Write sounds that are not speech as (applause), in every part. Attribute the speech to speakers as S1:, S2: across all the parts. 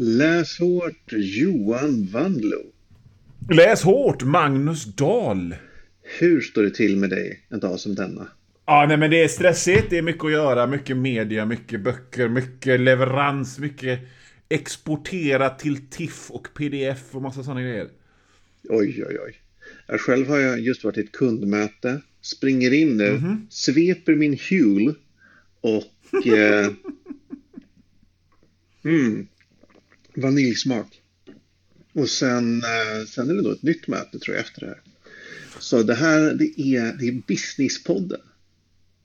S1: Läs hårt Johan Wandlo.
S2: Läs hårt Magnus Dahl.
S1: Hur står det till med dig en dag som denna?
S2: Ja, nej men det är stressigt, det är mycket att göra, mycket media, mycket böcker, mycket leverans, mycket exportera till TIFF och PDF och massa sådana grejer.
S1: Oj, oj, oj. Jag själv har jag just varit i ett kundmöte, springer in nu, mm -hmm. sveper min Huel och eh, (laughs) mm, vaniljsmak. Och sen, eh, sen är det då ett nytt möte tror jag efter det här. Så det här det är, det är Businesspodden.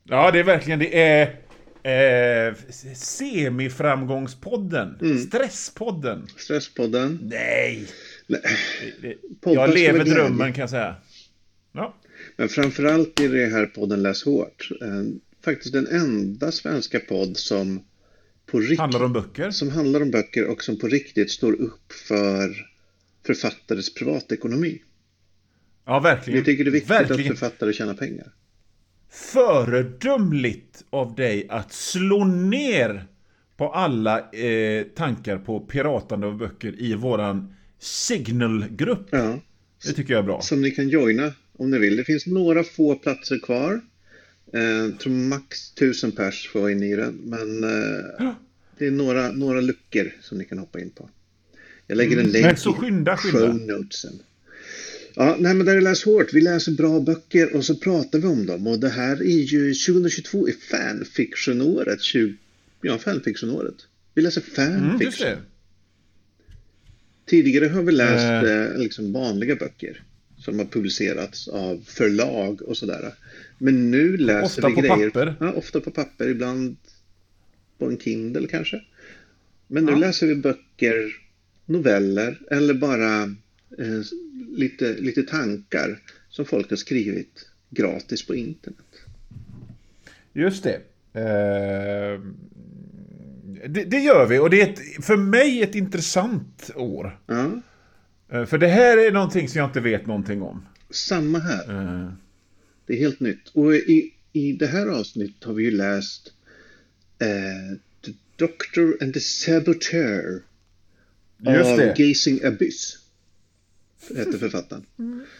S2: Ja, det är verkligen det är eh, semiframgångspodden. Mm. Stresspodden.
S1: Stresspodden.
S2: Nej. Nej. Det, det, jag lever drömmen kan jag säga. Ja.
S1: Men framförallt är det här podden Läs hårt. Eh, faktiskt den enda svenska podd som
S2: på rikt- handlar om böcker.
S1: Som handlar om böcker och som på riktigt står upp för författares privatekonomi.
S2: Ja, verkligen.
S1: Vi tycker det är viktigt verkligen. att författare tjänar pengar.
S2: Föredömligt av dig att slå ner på alla eh, tankar på piratande av böcker i våran Signal-grupp. Ja. Det tycker jag är bra.
S1: Som ni kan joina om ni vill. Det finns några få platser kvar. Eh, tror max tusen pers får vara inne i den. Men eh, det är några, några luckor som ni kan hoppa in på. Jag lägger en mm. länk
S2: så skynda, skynda.
S1: i show notesen. Ja, nej men där är läs hårt. Vi läser bra böcker och så pratar vi om dem. Och det här är ju 2022 är fanfiction-året. Ja, fanfiction-året. Vi läser fanfiction. Mm, Tidigare har vi läst uh. liksom vanliga böcker som har publicerats av förlag och sådär. Men nu läser
S2: ofta
S1: vi
S2: grejer. Ofta på papper.
S1: Ja, ofta på papper, ibland på en Kindle kanske. Men nu ja. läser vi böcker, noveller eller bara eh, lite, lite tankar som folk har skrivit gratis på internet.
S2: Just det. Eh, det, det, gör vi och det är ett, för mig ett intressant år.
S1: Ja.
S2: Eh, för det här är någonting som jag inte vet någonting om.
S1: Samma här. Uh. Det är helt nytt. Och i, i det här avsnittet har vi ju läst uh, The Doctor and the Saboteur Just av det. Gazing Abyss. Hette författaren. Mm. (laughs)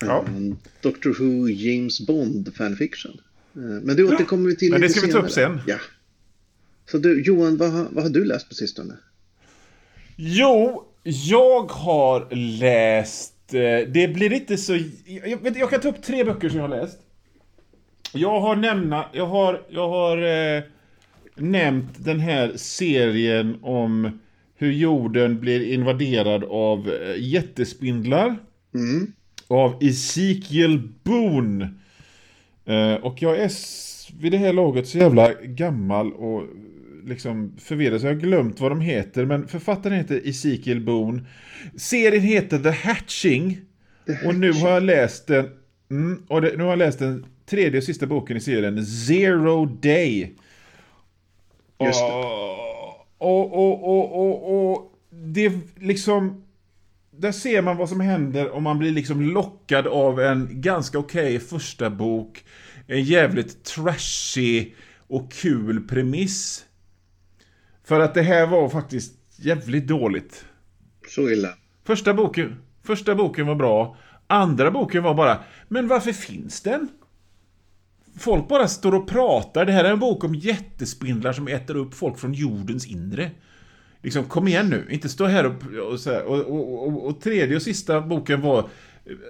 S1: Ja. Um, Doctor Who James Bond fanfiction. Uh, men det återkommer vi till
S2: Men det ska vi ta upp sen.
S1: Ja. Så du, Johan, vad, vad har du läst på sistone?
S2: Jo, jag har läst... Eh, det blir inte så... Jag, jag, kan ta upp tre böcker som jag har läst. Jag har nämna, jag har, jag har eh, nämnt den här serien om hur jorden blir invaderad av eh, jättespindlar.
S1: Mm.
S2: Av Ezekiel Boone. Eh, och jag är vid det här laget så jävla gammal och liksom förvirrad så jag har glömt vad de heter. Men författaren heter Ezekiel Boone. Serien heter The Hatching. The Hatching. Och nu har jag läst den. Mm, och det, nu har jag läst den tredje och sista boken i serien, Zero Day.
S1: Just det.
S2: Och, och, och, och, och det liksom... Där ser man vad som händer om man blir liksom lockad av en ganska okej okay första bok. En jävligt trashig och kul premiss. För att det här var faktiskt jävligt dåligt.
S1: Så illa?
S2: Första boken, första boken var bra. Andra boken var bara, men varför finns den? Folk bara står och pratar. Det här är en bok om jättespindlar som äter upp folk från jordens inre. Liksom, kom igen nu. Inte stå här och... Och, här, och, och, och, och tredje och sista boken var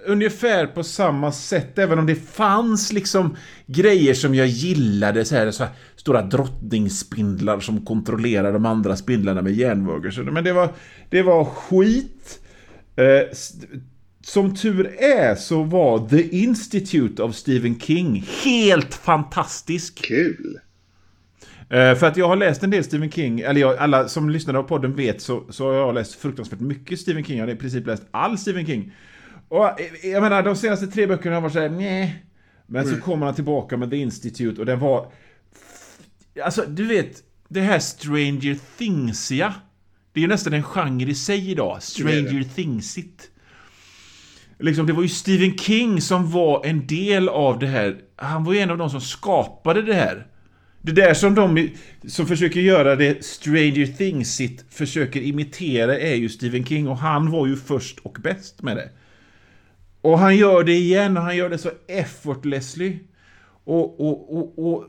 S2: ungefär på samma sätt, även om det fanns liksom grejer som jag gillade, så här, så här stora drottningsspindlar som kontrollerar de andra spindlarna med järnvågor. Men det var, det var skit. Eh, som tur är så var The Institute of Stephen King helt fantastisk.
S1: Kul!
S2: Eh, för att jag har läst en del Stephen King, eller jag, alla som lyssnar på podden vet så, så har jag läst fruktansvärt mycket Stephen King. Jag har i princip läst all Stephen King. Och eh, jag menar, de senaste tre böckerna har varit såhär, nej. Men mm. så kommer han tillbaka med The Institute och den var... Alltså, du vet, det här Stranger Thingsia. Det är ju nästan en genre i sig idag. Stranger Thingsit. Liksom, det var ju Stephen King som var en del av det här. Han var ju en av de som skapade det här. Det där som de som försöker göra det Stranger Things-igt försöker imitera är ju Stephen King och han var ju först och bäst med det. Och han gör det igen och han gör det så effortlessly. Och, och, och, och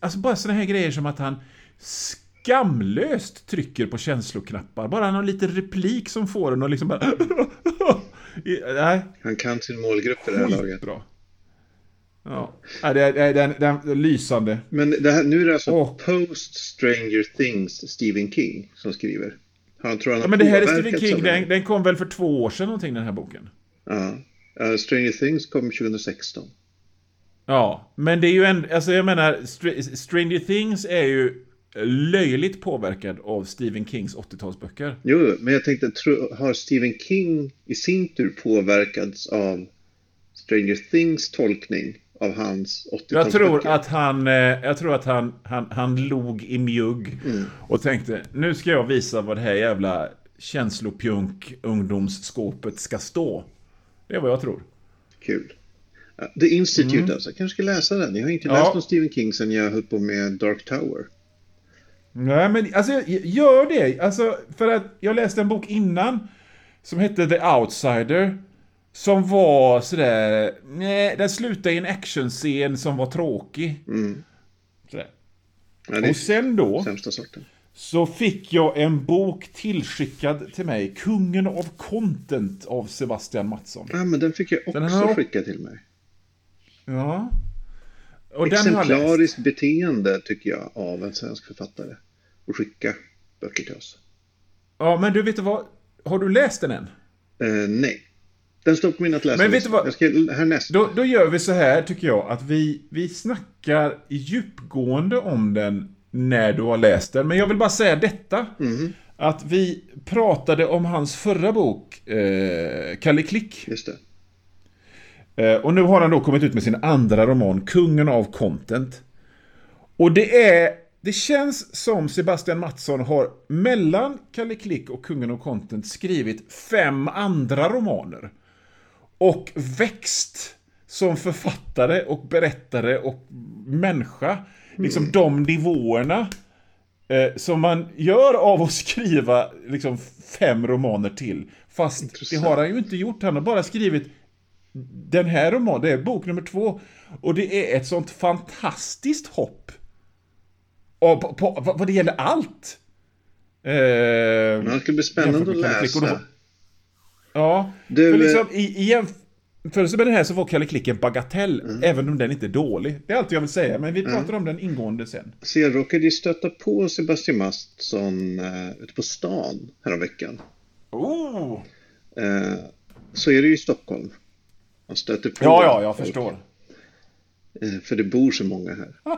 S2: alltså bara sådana här grejer som att han skamlöst trycker på känsloknappar. Bara någon liten replik som får en och liksom bara... (laughs)
S1: Nej. Han kan sin målgrupp i det här laget.
S2: Bra. Ja, det är, det är, det är, det är lysande.
S1: Men det här, nu är det alltså oh. Post Stranger Things Stephen King som skriver.
S2: Han tror han ja, men det här är Stephen King, den, den, kom väl för två år sedan någonting den här boken?
S1: Ja, uh, Stranger Things kom 2016.
S2: Ja, men det är ju en, alltså jag menar, Stranger Things är ju löjligt påverkad av Stephen Kings 80-talsböcker.
S1: Jo, men jag tänkte, har Stephen King i sin tur påverkats av Stranger Things tolkning av hans 80-talsböcker?
S2: Jag tror att han, eh, jag tror att han, han, han log i mjugg mm. och tänkte, nu ska jag visa vad det här jävla känslopjunk ungdomsskåpet ska stå. Det är vad jag tror.
S1: Kul. The Institute mm. alltså, jag kanske ska läsa den. Jag har inte läst någon Stephen King sen jag höll på med Dark Tower.
S2: Nej, men alltså gör det. Alltså, för att jag läste en bok innan som hette The Outsider. Som var sådär, nej, den slutade i en actionscen som var tråkig. Mm. Sådär. Ja, och sen då, så fick jag en bok tillskickad till mig, Kungen av Content av Sebastian Mattsson.
S1: Ja, men den fick jag också har... skickad till mig.
S2: Ja.
S1: Och Exemplariskt beteende tycker jag av en svensk författare. Och skicka böcker till oss.
S2: Ja, men du vet du vad? Har du läst den än?
S1: Uh, nej. Den står på min att läsa.
S2: Men vet du vad?
S1: Jag ska härnäst.
S2: Då, då gör vi så här tycker jag. Att vi, vi snackar djupgående om den när du har läst den. Men jag vill bara säga detta. Mm. Att vi pratade om hans förra bok, eh, Kalle Klick.
S1: Just det.
S2: Eh, och nu har han då kommit ut med sin andra roman, Kungen av Content. Och det är... Det känns som Sebastian Mattsson har mellan Kalle Klick och Kungen av Content skrivit fem andra romaner. Och växt som författare och berättare och människa. Liksom mm. de nivåerna eh, som man gör av att skriva liksom fem romaner till. Fast Intressant. det har han ju inte gjort. Han har bara skrivit den här romanen, det är bok nummer två. Och det är ett sånt fantastiskt hopp. Och på, på, vad det gäller allt.
S1: Eh, det ska bli spännande att läsa.
S2: ja, du, för liksom i, i jämförelse med den här så var Kalle Klick en bagatell, mm. även om den inte är dålig. Det är allt jag vill säga, men vi pratar mm. om den ingående sen.
S1: Så jag råkade ju stöta på Sebastian Mattsson uh, ute på stan häromveckan.
S2: Oh!
S1: Uh, så är det ju i Stockholm. Man stöter på
S2: Ja, ja, jag folk. förstår.
S1: Eh, för det bor så många här. (laughs)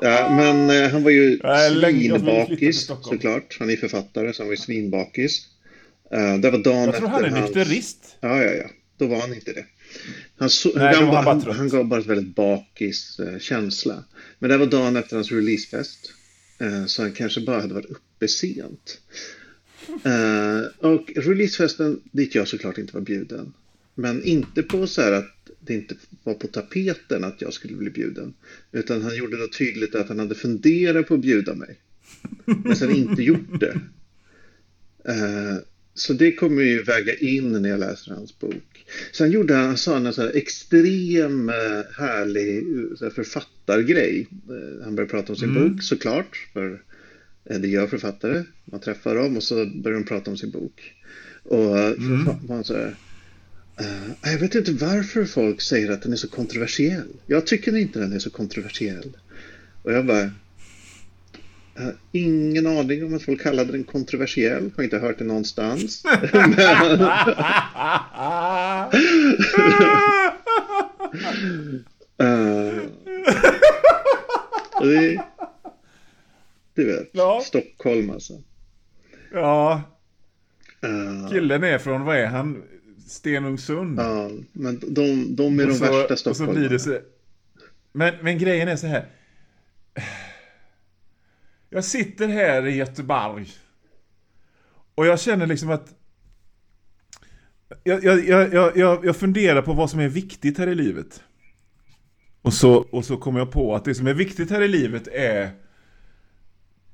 S1: ja, men eh, han var ju svinbakis såklart. Han är författare så han var ju svinbakis. Uh, det var dagen
S2: jag tror han är hans... nykterist.
S1: Ja, ja, ja. Då var han inte det. Han, so... Nej, han, var, han, han, gav bara ett väldigt bakis känsla. Men det var dagen efter hans releasefest. Så han kanske bara hade varit uppe sent. och releasefesten dit jag såklart inte var bjuden. Men inte på så här att det inte var på tapeten att jag skulle bli bjuden. Utan han gjorde då tydligt att han hade funderat på att bjuda mig. Men sen inte gjort det. Uh, så det kommer ju väga in när jag läser hans bok. Sen gjorde han, sa han en så här extrem uh, härlig så här författargrej. Han började prata om sin mm. bok såklart. För det gör författare. Man träffar dem och så börjar de prata om sin bok. Och mm. han så här, jag vet inte varför folk säger att den är så kontroversiell. Jag tycker inte den är så kontroversiell. Och jag bara... Jag har ingen aning om att folk kallade den kontroversiell. Har inte hört det någonstans. Men... (laughs) uh, det, du vet, ja. Stockholm alltså.
S2: Ja. Uh, Killen är från, vad är han? Stenungsund.
S1: Ja, men de, de är de så, värsta stockholmarna. Så
S2: men, men grejen är så här. Jag sitter här i Göteborg. Och jag känner liksom att... Jag, jag, jag, jag, jag funderar på vad som är viktigt här i livet. Och så, och så kom jag på att det som är viktigt här i livet är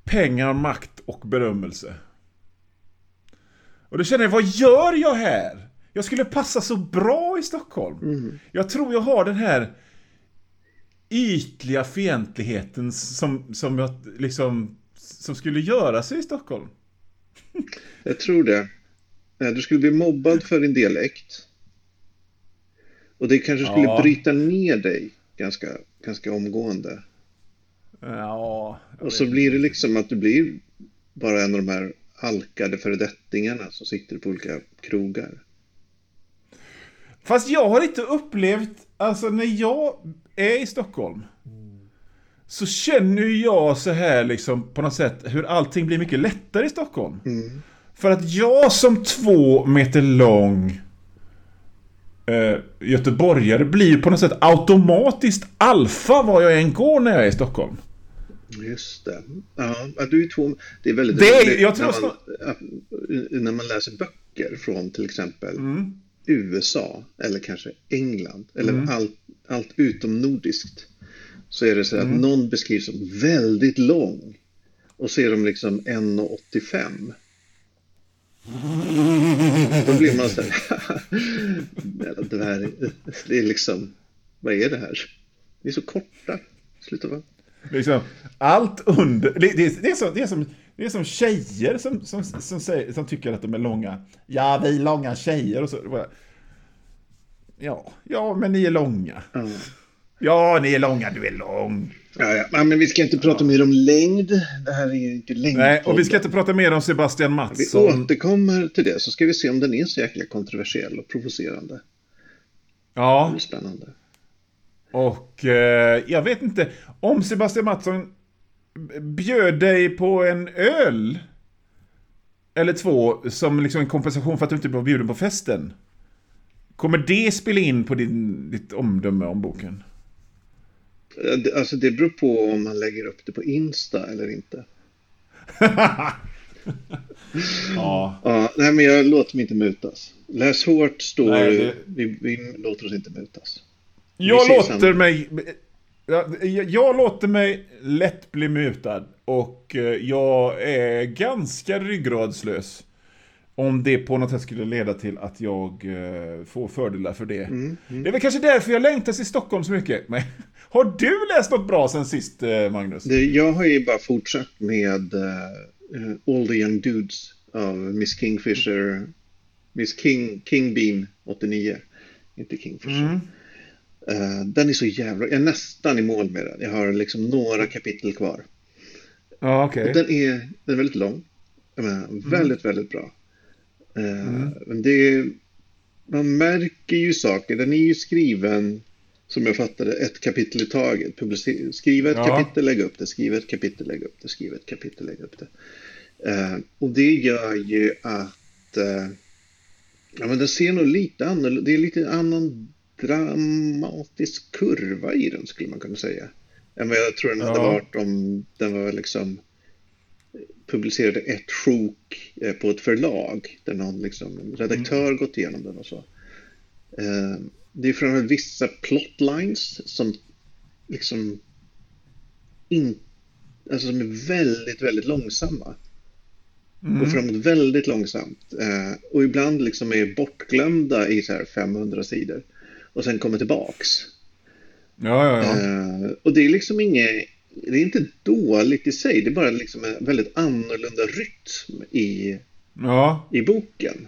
S2: pengar, makt och berömmelse. Och då känner jag, vad gör jag här? Jag skulle passa så bra i Stockholm.
S1: Mm.
S2: Jag tror jag har den här ytliga fientligheten som, som jag liksom som skulle göra sig i Stockholm. (laughs)
S1: Jag tror det. Eh, Du skulle bli mobbad för din dialekt. Och det kanske skulle
S2: Ja.
S1: bryta ner dig ganska, ganska omgående.
S2: Ja,
S1: Och så blir det liksom att du blir bara en av de här alkade föredettingarna som sitter på olika krogar.
S2: Fast jag har inte upplevt, alltså när jag är i Stockholm så känner jag så här liksom på något sätt hur allting blir mycket lättare i Stockholm. För att jag som två meter lång eh, göteborgare blir på något sätt automatiskt alfa var jag än går när jag är i Stockholm.
S1: Just det. Ja, du är två... Det är väldigt
S2: Det är- jag tror
S1: när, man, att- när man läser böcker från till exempel
S2: Mm.
S1: USA eller kanske England eller
S2: Mm.
S1: allt, allt utom nordiskt. Så är det så att
S2: Mm.
S1: någon beskrivs som väldigt lång och så är de liksom 1,85. Då blir man så här, (laughs) jävla dvärg. Det är liksom, vad är det här? Ni är så korta. Sluta vara.
S2: Liksom, allt under... Det, det, det, är, som, det, är, som, det är som tjejer som, som, som, säger, som tycker att de är långa. Ja, vi är långa tjejer och så. det Ja, ja, men ni är långa.
S1: Ja.
S2: Ja, ni är långa, du är lång.
S1: Ja, ja. ja, men vi ska inte prata mer om längd. Det här är inte längd.
S2: Nej, och vi ska inte prata mer om Sebastian
S1: Vi
S2: Mattsson.
S1: återkommer till det så ska vi se om den är så jäkla kontroversiell och provocerande. Det
S2: Ja,
S1: är spännande.
S2: och eh, jag vet inte. Om Sebastian Mattsson bjöd dig på en öl eller två som liksom en kompensation för att du inte blev bjuden på festen. Kommer det spela in på din, ditt omdöme om boken?
S1: Eh, Alltså det beror på om man lägger upp det på Insta eller inte. (laughs)
S2: Ja.
S1: Ja, nej, men jag låter mig inte mutas. Läs hårt står
S2: Nej, det-
S1: vi, vi låter oss inte mutas.
S2: Jag låter mig... Jag, jag låter mig lätt bli mutad och eh, jag är ganska ryggradslös. Om det på något sätt skulle leda till att jag eh, får fördelar för det.
S1: Mm,
S2: Det är väl kanske därför jag längtar till Stockholm så mycket. Men, (laughs) har du läst något bra sen sist, eh, Magnus?
S1: Jag har ju bara fortsatt med eh, All the Young Dudes av Miss Kingfisher. Miss King, King Bean 89. Inte Kingfisher.
S2: Mm.
S1: Eh, den är så jävla... Jag är nästan i mål med den. Jag har liksom några kapitel kvar.
S2: Ja, okej.
S1: Den, är, den är väldigt lång. Menar, väldigt, väldigt bra. Eh, Men det är, man märker ju saker. Den är ju skriven, som jag fattade, ett kapitel i taget. Publicer, skriva ett
S2: Ja.
S1: kapitel, lägga upp det. Skriva ett kapitel, lägga upp det. Skriva ett kapitel, lägga upp det. Eh, och det gör ju att ja, men den ser nog lite annorlunda. Det är lite annan dramatisk kurva i den skulle man kunna säga. Än vad jag tror den hade
S2: Ja.
S1: varit om den var liksom publicerade ett sjok eh, på ett förlag där någon liksom, en redaktör gått igenom den och så. Eh, Det är framförallt vissa plotlines som liksom in, alltså som är väldigt, väldigt långsamma.
S2: Mm.
S1: Går framåt väldigt långsamt. Eh, och ibland liksom är bortglömda i så här 500 sidor. Och sen kommer tillbaks.
S2: Ja, ja, ja.
S1: Eh, och det är liksom inget, det är inte dåligt i sig. Det är bara liksom en väldigt annorlunda rytm i,
S2: Ja,
S1: i boken.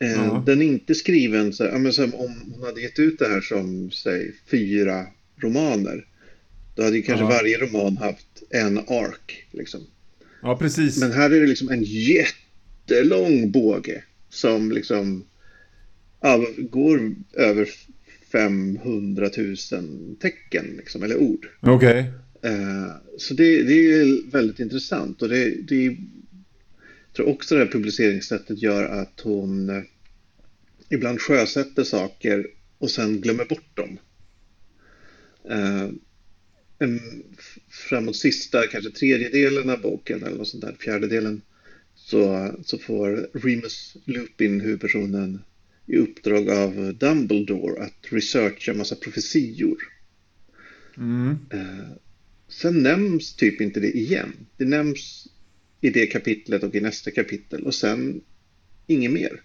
S1: Eh,
S2: Ja.
S1: Den är inte skriven så här, men om hon hade gett ut det här som, säg, fyra romaner. Då hade ju kanske
S2: Ja.
S1: varje roman haft en ark. Liksom.
S2: ja precis.
S1: Men här är det liksom en jättelång båge som liksom går över 500 000 tecken liksom, eller ord.
S2: Okej.
S1: Eh, så det, det är väldigt intressant och det, det jag tror också det här publiceringssättet gör att hon eh, ibland sjösätter saker och sen glömmer bort dem. Eh, en, framåt sista, kanske tredjedelen av boken eller något sånt där, fjärdedelen, så, så får Remus Lupin, huvudpersonen, i uppdrag av Dumbledore att researcha massa profetior. Mm. Eh, sen nämns typ inte det igen. Det nämns i det kapitlet och i nästa kapitel och sen inget mer.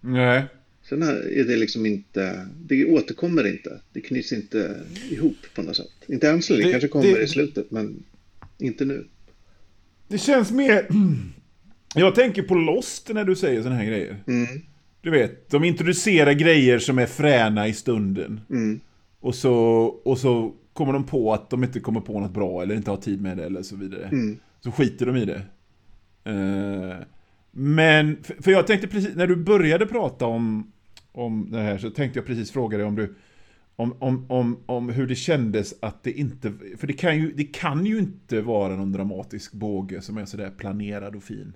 S2: Nej.
S1: Sen är det liksom inte, det återkommer inte. Det knyts inte ihop på något sätt. Inte än så länge, det kanske kommer det, i slutet, men inte nu.
S2: Det känns mer... (clears throat) Jag tänker på Lost när du säger sådana här grejer.
S1: Mm.
S2: Du vet, de introducerar grejer som är fräna i stunden.
S1: Mm.
S2: Och, så, och så kommer de på att de inte kommer på något bra eller inte har tid med det eller så vidare.
S1: Mm.
S2: Så skiter de i det. Uh, men, för jag tänkte precis, när du började prata om, om det här så tänkte jag precis fråga dig om du om, om, om, om hur det kändes att det inte, för det kan, ju, det kan ju inte vara någon dramatisk båge som är sådär planerad och fin.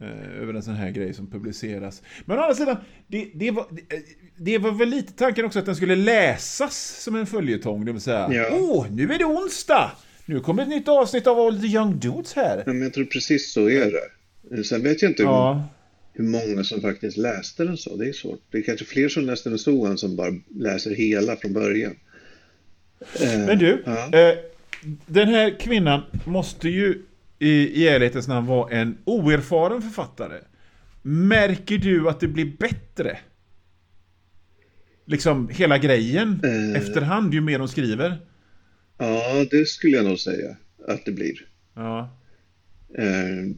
S2: Eh, över en sån här grej som publiceras. Men å andra sidan, det, det, var, det, det, var väl lite tanken också att den skulle läsas som en följetong. Det vill säga, åh, ja. oh, nu är det onsdag! Nu kommer ett nytt avsnitt av All the Young Dudes här.
S1: Ja, men jag tror precis så är det. Sen vet jag inte ja. hur, många som faktiskt läste den så. Det är svårt. Det är kanske fler som läste den så än som bara läser hela från början.
S2: Eh, men du, ja. eh, den här kvinnan måste ju i, i ärlighetens namn vara en oerfaren författare. Märker du att det blir bättre? Liksom hela grejen eh, efterhand ju mer de skriver?
S1: Ja, det skulle jag nog säga att det blir.
S2: Ja.
S1: Eh,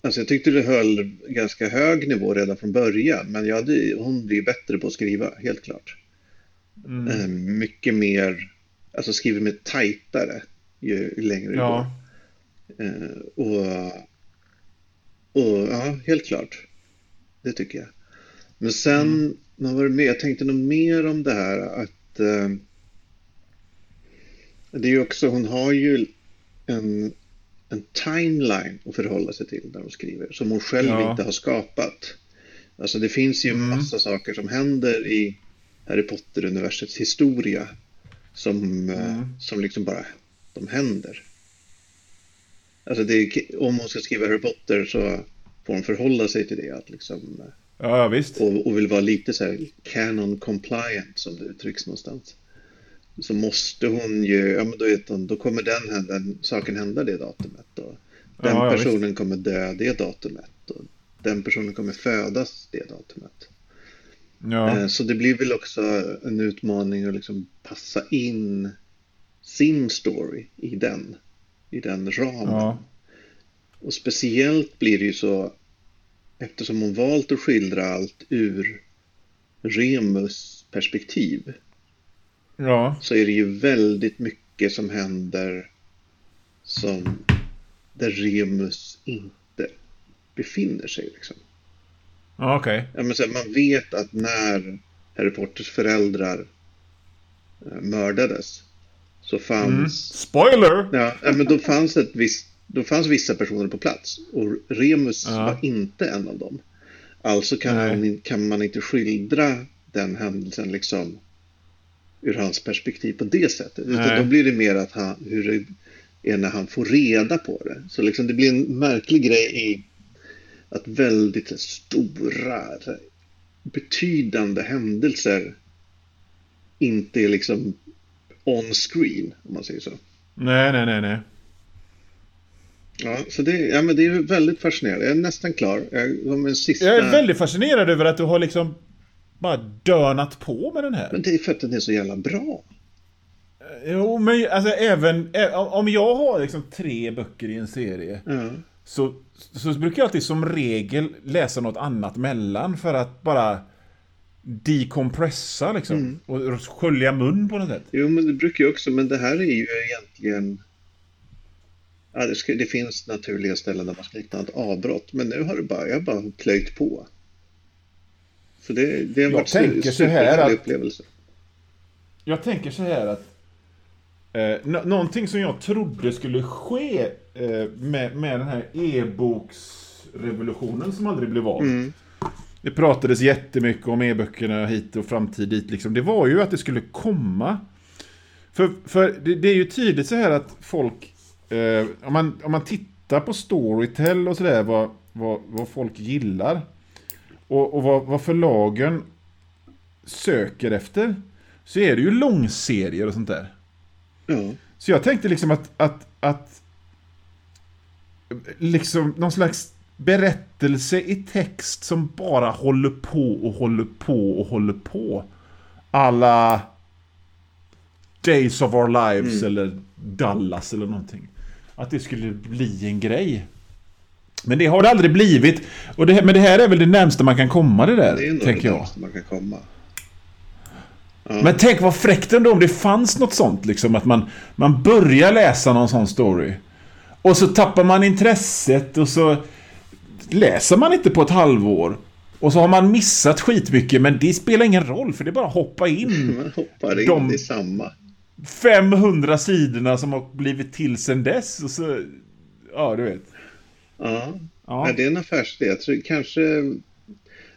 S1: alltså jag tyckte det höll ganska hög nivå redan från början, men ja, det, hon blir bättre på att skriva, helt klart. Mm. Eh, mycket mer, alltså skriver med tajtare ju längre det
S2: ja.
S1: går. Eh, och, och ja, helt klart. Det tycker jag. Men sen, mm. vad var det mer? Jag tänkte nog mer om det här att eh, det är ju också, hon har ju en, en timeline att förhålla sig till när hon skriver, som hon själv ja. inte har skapat. Alltså det finns ju mm. massa saker som händer i Harry Potter-universets historia som, eh, mm. som liksom bara de händer. Alltså det, om hon ska skriva Harry Potter så får hon förhålla sig till det. Att liksom,
S2: ja, visst.
S1: Och, och vill vara lite så här canon compliant som det uttrycks någonstans. Så måste hon ju, ja men då, vet hon, då kommer den, den saken hända det datumet. Och den ja, personen visst. kommer dö det datumet. Och den personen kommer födas det datumet.
S2: Ja.
S1: Eh, så det blir väl också en utmaning att liksom passa in sin story i den, i den ramen. Ja. Och speciellt blir det ju så eftersom hon valt att skildra allt ur Remus perspektiv.
S2: Ja.
S1: Så är det ju väldigt mycket som händer som där Remus inte befinner sig. Liksom.
S2: Ja, okej.
S1: Okay. Ja, man vet att när Harry Potters föräldrar eh, mördades så fanns... Mm.
S2: Spoiler!
S1: Ja, men då fanns, ett visst, då fanns vissa personer på plats och Remus ja. var inte en av dem. Alltså kan, man, kan man inte skildra den händelsen liksom ur hans perspektiv på det sättet. Utan då blir det mer att han, hur det är när han får reda på det. Så liksom det blir en märklig grej i att väldigt stora, betydande händelser inte är liksom on screen, om man säger så.
S2: Nej, nej, nej, nej.
S1: Ja, så det, ja, men det är väldigt fascinerande. Jag är nästan klar. Jag, en sista...
S2: jag är väldigt fascinerad över att du har liksom bara dönat på med den här.
S1: Men det är för att den är så jävla bra.
S2: Jo, men alltså även om jag har liksom tre böcker i en serie
S1: ja.
S2: så, så brukar jag alltid som regel läsa något annat mellan för att bara decompressa liksom. Mm. Och skölja mun på något sätt.
S1: Jo, men det brukar jag också. Men det här är ju egentligen... Ja, det, ska, det finns naturliga ställen där man ska hitta ett avbrott. Men nu har det bara, jag bara plöjt på. Så det, det har varit en superhärlig upplevelse.
S2: Jag tänker så här att eh, någonting som jag trodde skulle ske eh, med, med den här e-boksrevolutionen som aldrig blev av.
S1: Mm.
S2: Det pratades jättemycket om e-böckerna hit och framtid dit liksom. Det var ju att det skulle komma. För, för det, det är ju tydligt så här att folk, eh, om, man, om man tittar på Storytel och sådär, vad, vad, vad folk gillar och, och vad, vad förlagen söker efter, så är det ju långserier och sånt där.
S1: Ja.
S2: Så jag tänkte liksom att, att, att liksom någon slags berättelse i text som bara håller på och håller på och håller på. Alla Days of Our Lives eller Dallas eller någonting. Att det skulle bli en grej. Men det har det aldrig blivit. Och det, men det här är väl det närmsta man kan komma det där,
S1: Det är nog
S2: tänker
S1: det
S2: jag.
S1: man kan komma.
S2: Men tänk vad fräckt ändå om det fanns något sånt liksom. Att man, man börjar läsa någon sån story. Och så tappar man intresset och så läser man inte på ett halvår. Och så har man missat skitmycket men det spelar ingen roll för det är bara att hoppa in. (laughs)
S1: Man hoppar in
S2: De-
S1: i samma.
S2: 500 sidorna som har blivit till sen dess. Och så, ja du vet.
S1: Ja.
S2: Ja.
S1: Det är en affärsidé. Jag tror kanske...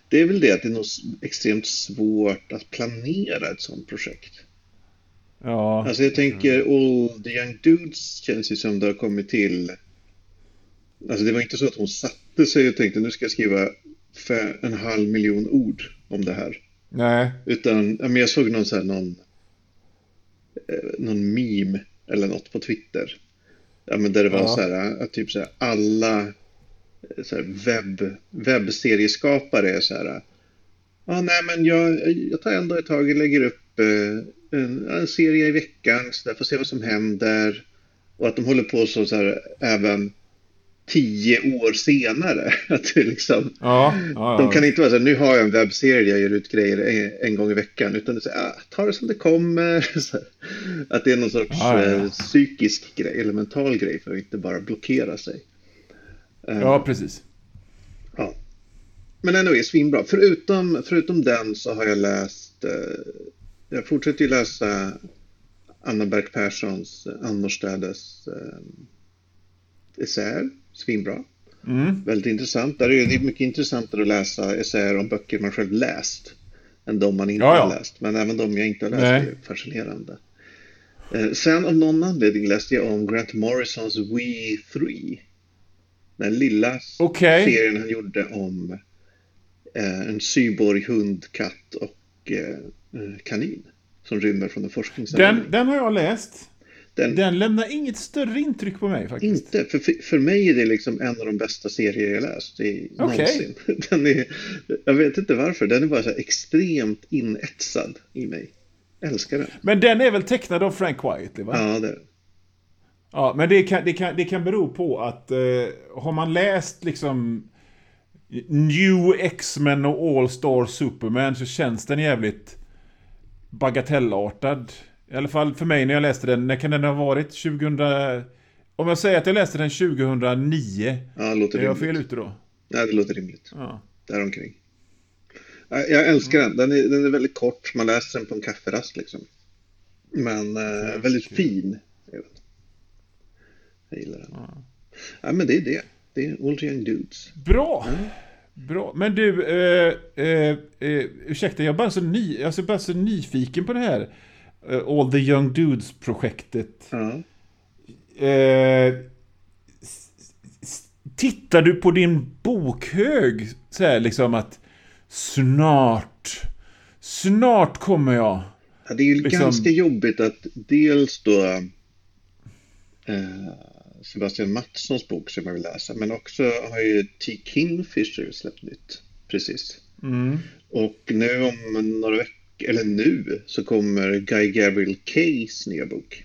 S1: Det är väl det att det är nog extremt svårt att planera ett sånt projekt.
S2: Ja,
S1: Alltså jag tänker All the Young Dudes känns ju som det har kommit till. Alltså det var inte så att hon satte sig och tänkte nu ska jag skriva för en halv miljon ord om det här.
S2: nej.
S1: Utan men jag såg någon så här någon, eh, någon meme eller något på Twitter. Ja, men där det var
S2: Ja.
S1: så här, att typ så här, alla eh, så här, webb, webbserieskapare är så här. Ja, nej, men jag, jag tar en dag i taget, lägger upp eh, en, en serie i veckan, så där får se vad som händer. Och att de håller på så, så här även tio år senare. (laughs) Att liksom,
S2: Ja, ja,
S1: de
S2: ja.
S1: kan inte vara så här, nu har jag en webbserie, jag gör ut grejer en, en gång i veckan. Utan det är så här, ah, ta det som det kommer. (laughs) Här, att det är någon sorts eh, psykisk grej, eller mental grej för att inte bara blockera sig. Eh,
S2: ja, precis.
S1: ja. Men ändå är svinbra. Förutom, förutom den så har jag läst, eh, jag fortsätter ju läsa Anna Berg Perssons eh, Annorstädes eh, essäer. Svinbra.
S2: Mm.
S1: Väldigt intressant. Där är det mycket intressantare att läsa essäer om böcker man själv läst än de man inte
S2: Ja, ja.
S1: har läst. Men även de jag inte har läst
S2: Nej.
S1: är fascinerande. Eh, sen av någon anledning läste jag om Grant Morrisons We Three. Den lilla
S2: Okej.
S1: serien han gjorde om eh, en syborg, hund, katt och eh, kanin som rymmer från en forskningsanläggning.
S2: Den, den har jag läst.
S1: Den,
S2: Den lämnar inget större intryck på mig faktiskt.
S1: Inte, för, för, för mig är det liksom en av de bästa serier jag läst i,
S2: Okej.
S1: någonsin. (laughs) Den är, jag vet inte varför, den är bara så extremt inetsad i mig. Älskar den.
S2: Men den är väl tecknad av Frank Whiteley va?
S1: Ja, det är.
S2: Ja, men det kan, det kan, det kan bero på att eh, har man läst liksom New X-Men och All Star Superman så känns den jävligt bagatellartad. I alla fall för mig när jag läste den. När kan den ha varit? 2000... Om jag säger att jag läste den 2009.
S1: Ja, det låter
S2: Är jag fel ute då?
S1: Nej, det låter rimligt.
S2: Ja.
S1: Däromkring. Ja, Jag älskar den. Den är, den är väldigt kort. Man läser den på en kafferast liksom. Men eh, väldigt fin. Jag gillar den. Ja, men det är det. Det är the Young Dudes.
S2: Bra! Bra. Men du, eh, eh, eh, ursäkta, jag är bara så, ny, jag är bara så nyfiken på det här. Eh, All the Young Dudes-projektet.
S1: Ja.
S2: Eh, tittar du på din bokhög så här liksom att snart, snart kommer jag.
S1: Ja, det är ju
S2: Liksom-
S1: ganska jobbigt att dels då eh, Sebastian Mattssons bok som jag vill läsa, men också har ju T. Kingfisher släppt nytt. Precis.
S2: Mm.
S1: Och nu om några veckor, eller nu, så kommer Guy Gabriel Kays nya bok.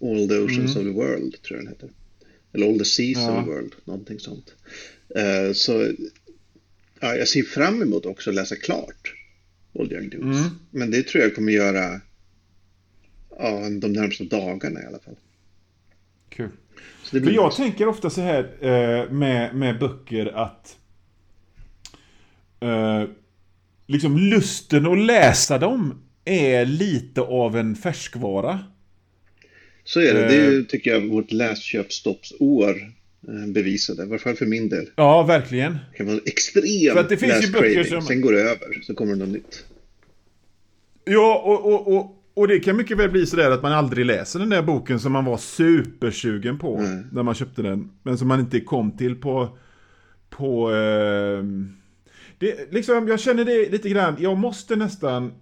S1: All the Oceans of the World, tror jag den heter. Eller All the Seas
S2: Ja.
S1: of the World, någonting sånt. Eh, så ja, jag ser fram emot också att läsa klart All Young Dudes.
S2: Mm.
S1: Men det tror jag kommer göra ja, de närmaste dagarna i alla fall.
S2: Kul.
S1: Det
S2: För
S1: blir
S2: jag tänker ofta så här eh, med, med böcker att eh, liksom lusten att läsa dem är lite av en färskvara.
S1: Så är det. Det
S2: Eh.
S1: är, tycker jag vårt läsköpsstoppsår eh, bevisade. I varje fall för min del.
S2: Ja, verkligen.
S1: Det kan vara extrem
S2: För att det finns ju böcker som-
S1: Sen går det över, så kommer det något nytt.
S2: Ja, och, och, och, och det kan mycket väl bli sådär att man aldrig läser den där boken som man var supersugen på
S1: Mm.
S2: när man köpte den. Men som man inte kom till på... på ehm, det, liksom, jag känner det lite grann, jag måste nästan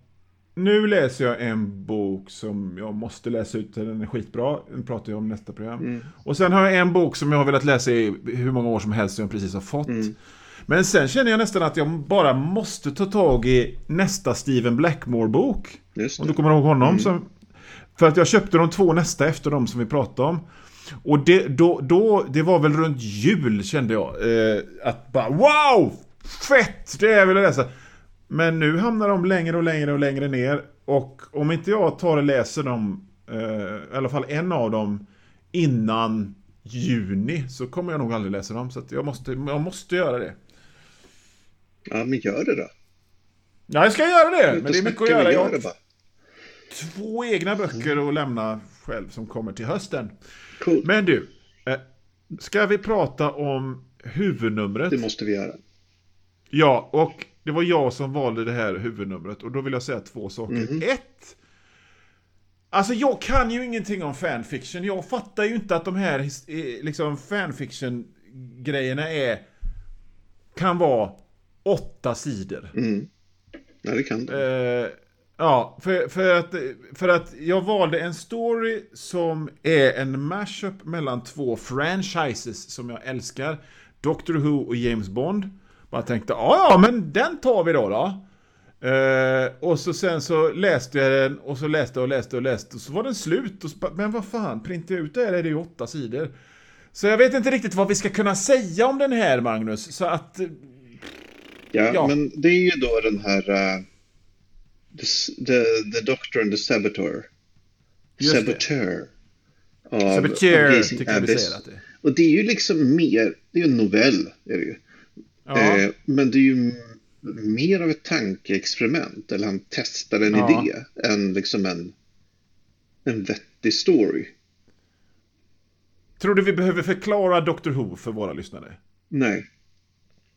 S2: nu läser jag en bok som jag måste läsa ut, den är skitbra. Den pratar jag om nästa program. Mm. Och sen har jag en bok som jag har velat läsa i hur många år som helst som jag precis har fått. Mm. Men sen känner jag nästan att jag bara måste ta tag i nästa Steven Blackmore-bok. Om du kommer ihåg honom. Mm. Som, för att jag köpte de två nästa efter de som vi pratade om. Och det, då, då, det var väl runt jul kände jag. Eh, att bara wow! Fett! Det är vill jag läsa. Men nu hamnar de längre och längre och längre ner. Och om inte jag tar och läser dem, eh, i alla fall en av dem, innan juni så kommer jag nog aldrig läsa dem. Så jag, måste, jag måste göra det.
S1: Ja, men gör det då.
S2: Ja, jag ska göra det. Men det är mycket att göra. Jag har två egna böcker att lämna själv som kommer till hösten. Cool. Men du, eh, ska vi prata om huvudnumret?
S1: Det måste vi göra.
S2: Ja, och det var jag som valde det här huvudnumret och då vill jag säga två saker. Mm. Ett, Alltså jag kan ju ingenting om fanfiction. Jag fattar ju inte att de här eh, liksom fanfiction-grejerna är... Kan vara åtta sidor.
S1: Mm. Ja, det kan det.
S2: Eh, ja, för, för, att, för att jag valde en story som är en mashup mellan två franchises som jag älskar. Doctor Who och James Bond. Man tänkte, ja ja men den tar vi då då. Uh, och så sen så läste jag den och så läste och läste och läste och så var den slut. Och så, men vad fan, printa ut det här är det ju åtta sidor. Så jag vet inte riktigt vad vi ska kunna säga om den här Magnus. Så att...
S1: Ja, ja. men det är ju då den här... Uh, the, the, the Doctor and the Saboteur. Saboteur.
S2: Av, Saboteur tycker jag vi säger att det är.
S1: Och det är ju liksom mer, det är ju en novell. Är det ju. Ja. Eh, men det är ju mer av ett tankeexperiment. Eller han testar en ja. idé än liksom en, en vettig story.
S2: Tror du vi behöver förklara Doctor Who för våra lyssnare?
S1: Nej.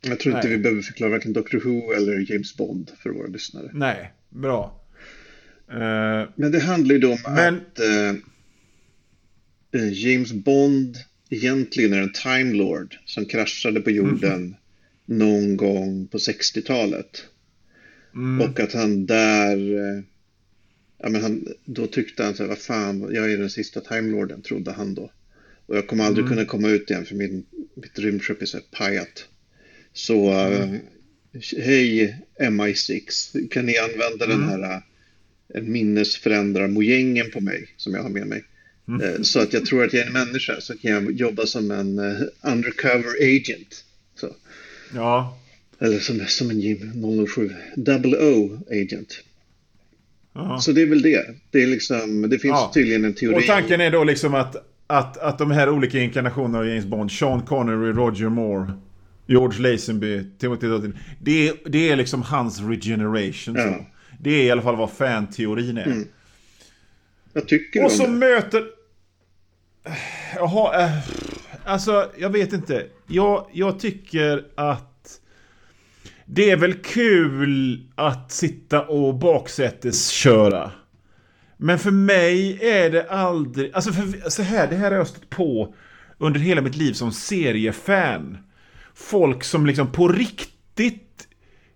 S1: Jag tror Nej. inte vi behöver förklara varken Doctor Who eller James Bond för våra lyssnare.
S2: Nej, bra.
S1: Uh, Men det handlar ju då om men... att uh, James Bond egentligen är en Time Lord som kraschade på jorden mm någon gång på 60-talet. Mm. Och att han där, eh, ja men han, då tyckte han så här, vad fan, jag är den sista timelorden, trodde han då. Och jag kommer aldrig mm. kunna komma ut igen för min, mitt rymdskepp är så här pajat. Så, mm. uh, hej MI6, kan ni använda den mm. här uh, minnesförändrarmojängen på mig som jag har med mig? Uh, så att jag tror att jag är en människa så kan jag jobba som en undercover agent.
S2: Ja.
S1: Eller som, som en Jim 007. Double O agent. Ja. Så det är väl det. Det, är liksom, det finns ja. tydligen en teori.
S2: Och tanken är då liksom att, att, att de här olika inkarnationerna av James Bond, Sean Connery, Roger Moore, George Lazenby, Timothy Dalton. Det, det är liksom hans regeneration. Ja. Så. Det är i alla fall vad fan-teorin är. Mm.
S1: Jag tycker
S2: Och så det. möter... Jaha, äh, alltså jag vet inte. Jag, jag tycker att det är väl kul att sitta och baksätesköra. Men för mig är det aldrig... Alltså för, så här, det här har jag stött på under hela mitt liv som seriefan. Folk som liksom på riktigt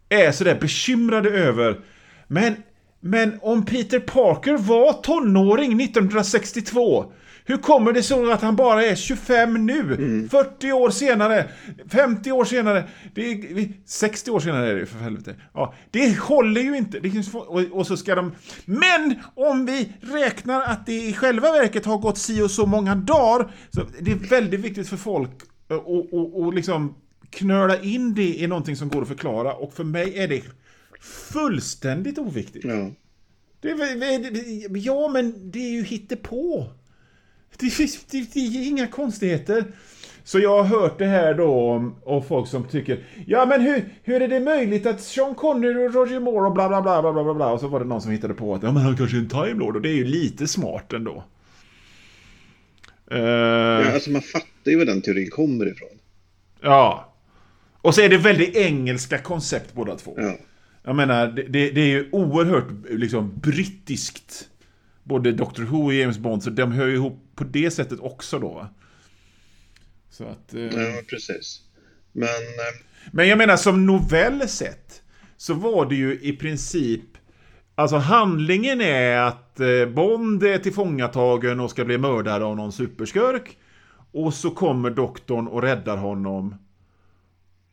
S2: är sådär bekymrade över Men, men om Peter Parker var tonåring 1962 hur kommer det sig att han bara är 25 nu? Mm. 40 år senare, 50 år senare, det är, 60 år senare är det för helvete. Ja, det håller ju inte. Det och, och så ska de... Men om vi räknar att det i själva verket har gått si och så många dagar, så det är väldigt viktigt för folk att liksom knöla in det i någonting som går att förklara och för mig är det fullständigt oviktigt.
S1: Ja.
S2: Det, ja, men det är ju hittepå. Det, det, det är inga konstigheter. Så jag har hört det här då om, om folk som tycker Ja men hur, hur är det möjligt att Sean Connery och Roger Moore och bla bla bla bla bla bla och så var det någon som hittade på att ja, men han kanske är en Time Lord och det är ju lite smart ändå.
S1: Uh, ja, alltså man fattar ju var den teorin kommer ifrån.
S2: Ja. Och så är det väldigt engelska koncept båda två.
S1: Ja.
S2: Jag menar, det, det, det är ju oerhört liksom brittiskt både Doctor Who och James Bond, så de hör ju ihop på det sättet också då. Så att... Eh...
S1: Ja, precis. Men... Eh...
S2: Men jag menar som novell sett, så var det ju i princip Alltså handlingen är att eh, Bond är tillfångatagen och ska bli mördad av någon superskurk. Och så kommer doktorn och räddar honom.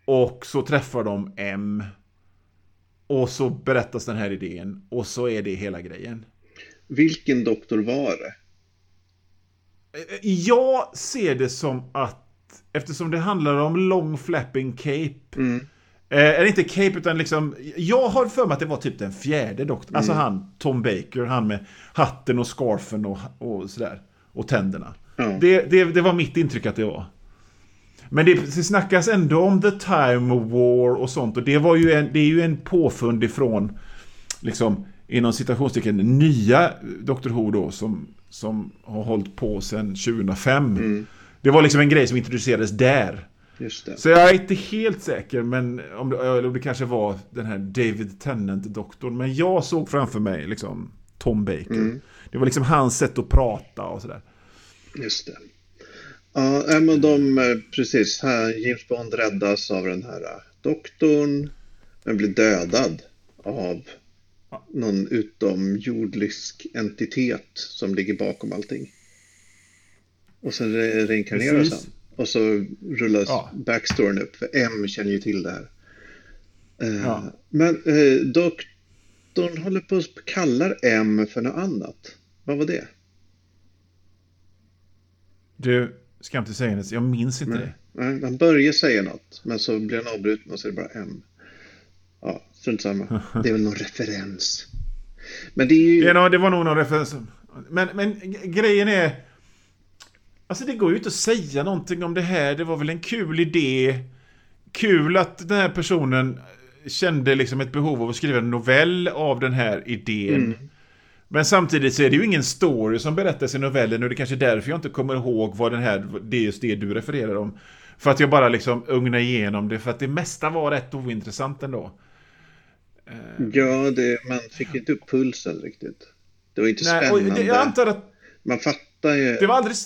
S2: Och så träffar de M. Och så berättas den här idén. Och så är det hela grejen.
S1: Vilken doktor var det?
S2: Jag ser det som att eftersom det handlar om long flapping cape. Mm. Eh, eller inte cape utan liksom. Jag har för mig att det var typ den fjärde doktorn. Alltså mm. Alltså han Tom Baker. Han med hatten och scarfen och, och sådär. Och tänderna. Mm. Det, det, det var mitt intryck att det var. Men det, det snackas ändå om the time of war och sånt. Och det, var ju en, det är ju en påfund ifrån, liksom, inom citationstecken, nya Dr. Who då, som, som har hållit på sedan 2005. Mm. Det var liksom en grej som introducerades där. Så jag är inte helt säker, men om det, om det kanske var den här David Tennant-doktorn. Men jag såg framför mig liksom Tom Baker. Mm. Det var liksom hans sätt att prata och sådär.
S1: Just det. Ja, men de, eh, precis, här, James Bond räddas av den här eh, doktorn, men blir dödad av någon utomjordisk entitet som ligger bakom allting. Och sen re reinkarneras han. Och så rullas ja. backstoryn upp, för M känner ju till det här. Uh, ja. Men uh, doktorn håller på att kallar M för något annat. Vad var det?
S2: Du, ska inte säga det, jag minns inte
S1: Nej. det. Nej, han börjar säga något, men så blir han avbruten och så är det bara M. Ja, strunt samma. (laughs) Det är väl någon referens.
S2: Men det är ju... Ja, det var nog någon referens. Men, men grejen är... Alltså det går ju inte att säga någonting om det här. Det var väl en kul idé. Kul att den här personen kände liksom ett behov av att skriva en novell av den här idén. Mm. Men samtidigt så är det ju ingen story som berättas i novellen och det är kanske är därför jag inte kommer ihåg vad den här, det är just det du refererar om. För att jag bara liksom ugnar igenom det, för att det mesta var rätt ointressant ändå.
S1: Ja, det, man fick inte upp pulsen riktigt. Det var inte Nej, spännande. Jag antar att... Man fattar ju...
S2: Det var aldrig...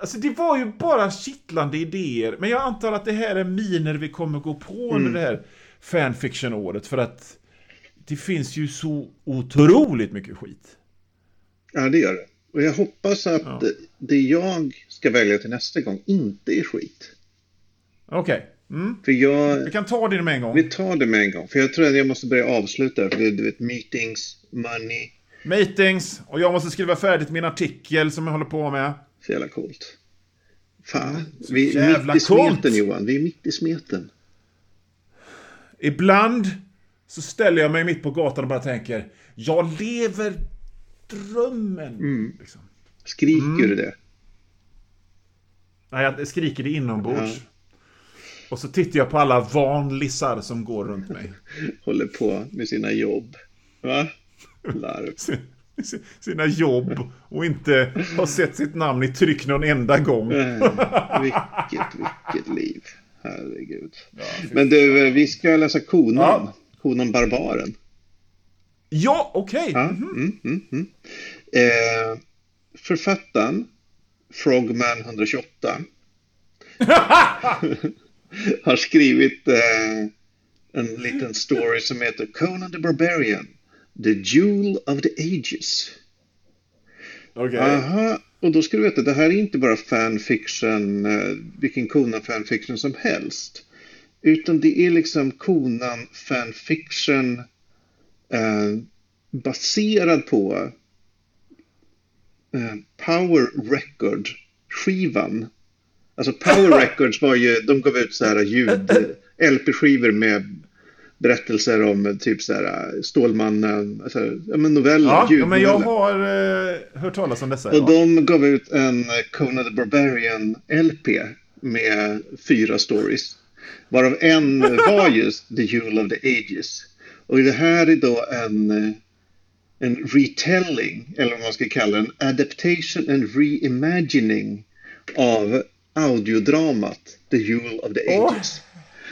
S2: Alltså det var ju bara kittlande idéer. Men jag antar att det här är miner vi kommer gå på under mm. det här fanfiction-året. För att det finns ju så otroligt mycket skit.
S1: Ja, det gör det. Och jag hoppas att ja. det jag ska välja till nästa gång inte är skit.
S2: Okej. Okay. Mm.
S1: För jag,
S2: vi kan ta det med en gång.
S1: Vi tar det med en gång. För jag tror att jag måste börja avsluta. För du vet, meetings, money.
S2: Meetings. Och jag måste skriva färdigt min artikel som jag håller på med.
S1: Så jävla coolt. Fan. vi är mitt i smeten coolt. Johan. Vi är mitt i smeten.
S2: Ibland så ställer jag mig mitt på gatan och bara tänker. Jag lever drömmen.
S1: Mm. Liksom. Skriker mm. du det?
S2: Nej, jag skriker det inombords. Ja. Och så tittar jag på alla vanlisar som går runt mig. (laughs)
S1: Håller på med sina jobb. Va? Larv. (laughs)
S2: Sina jobb och inte har sett sitt namn i tryck någon enda gång. (laughs)
S1: vilket, vilket liv. Herregud. Ja, Men du, vi ska läsa konan. Ja. Konan Barbaren.
S2: Ja, okej. Okay. Ja,
S1: mm, mm, mm, mm. eh, författaren Frogman 128 (laughs) har skrivit eh, en liten story som heter Conan the Barbarian, The Jewel of the Ages.
S2: Okej. Okay.
S1: och då ska du veta, det här är inte bara fanfiction, eh, vilken Conan fanfiction som helst. Utan det är liksom Conan fanfiction eh, baserad på eh, Power Record skivan Alltså Power (laughs) Records var ju, de gav ut så här ljud, LP-skivor med berättelser om typ så här Stålmannen, alltså, ja men noveller,
S2: ja, ja, men jag har eh, hört talas om dessa.
S1: Och ja. de gav ut en Conan the Barbarian LP med fyra stories. Varav en (laughs) var just The Jewel of the Ages. Och det här är då en, en retelling, eller vad man ska kalla det, en adaptation and reimagining av audiodramat The Jewel of the Ages.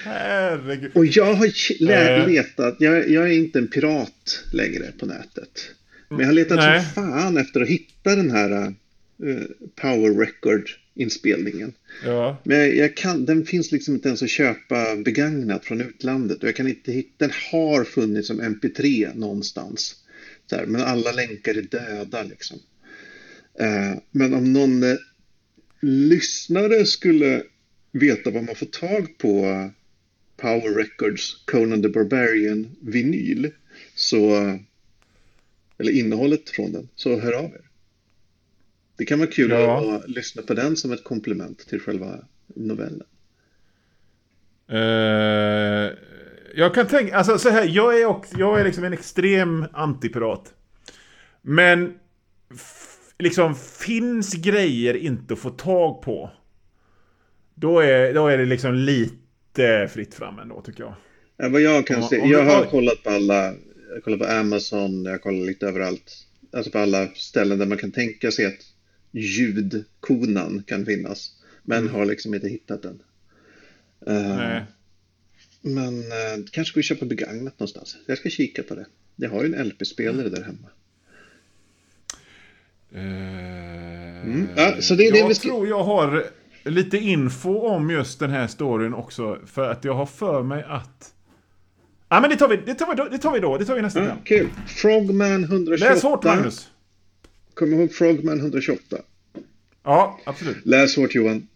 S2: herregud.
S1: Och jag har äh. letat, jag, jag, är inte en pirat längre på nätet. Men jag har letat Nej. som fan efter att hitta den här eh, Power Record-inspelningen.
S2: Ja.
S1: Men jag kan, den finns liksom inte ens att köpa begagnat från utlandet. Och jag kan inte hitta, den har funnits som MP3 någonstans. Här, men alla länkar är döda liksom. Eh, men om någon eh, lyssnare skulle veta vad man får tag på Power Records Conan the Barbarian vinyl så eller innehållet från den så hör av er. Det kan vara kul ja. att lyssna på den som ett komplement till själva novellen.
S2: Uh, jag kan tänka, alltså så här, jag är, också, jag är liksom en extrem antipirat. Men liksom finns grejer inte att få tag på. Då är, då är det liksom lite fritt fram ändå tycker jag.
S1: Ja, vad jag kan se, jag har kollat på alla, jag kollar på Amazon, jag kollar lite överallt. Alltså på alla ställen där man kan tänka sig att ljudkonan kan finnas. Men mm. har liksom inte hittat den. Uh, Nej. Men uh, kanske ska vi köpa begagnat någonstans. Jag ska kika på det. Jag har ju en LP-spelare där hemma.
S2: Uh, mm. ja, så det är jag det ska... tror jag har lite info om just den här storyn också. För att jag har för mig att... Ja men det tar vi, det tar vi, då, det tar vi då. Det tar vi nästa
S1: gång. Kul. Frogman 128.
S2: Läs hårt Magnus.
S1: Kom ihåg Frogman 128.
S2: Ja, absolut.
S1: Läs hårt Johan.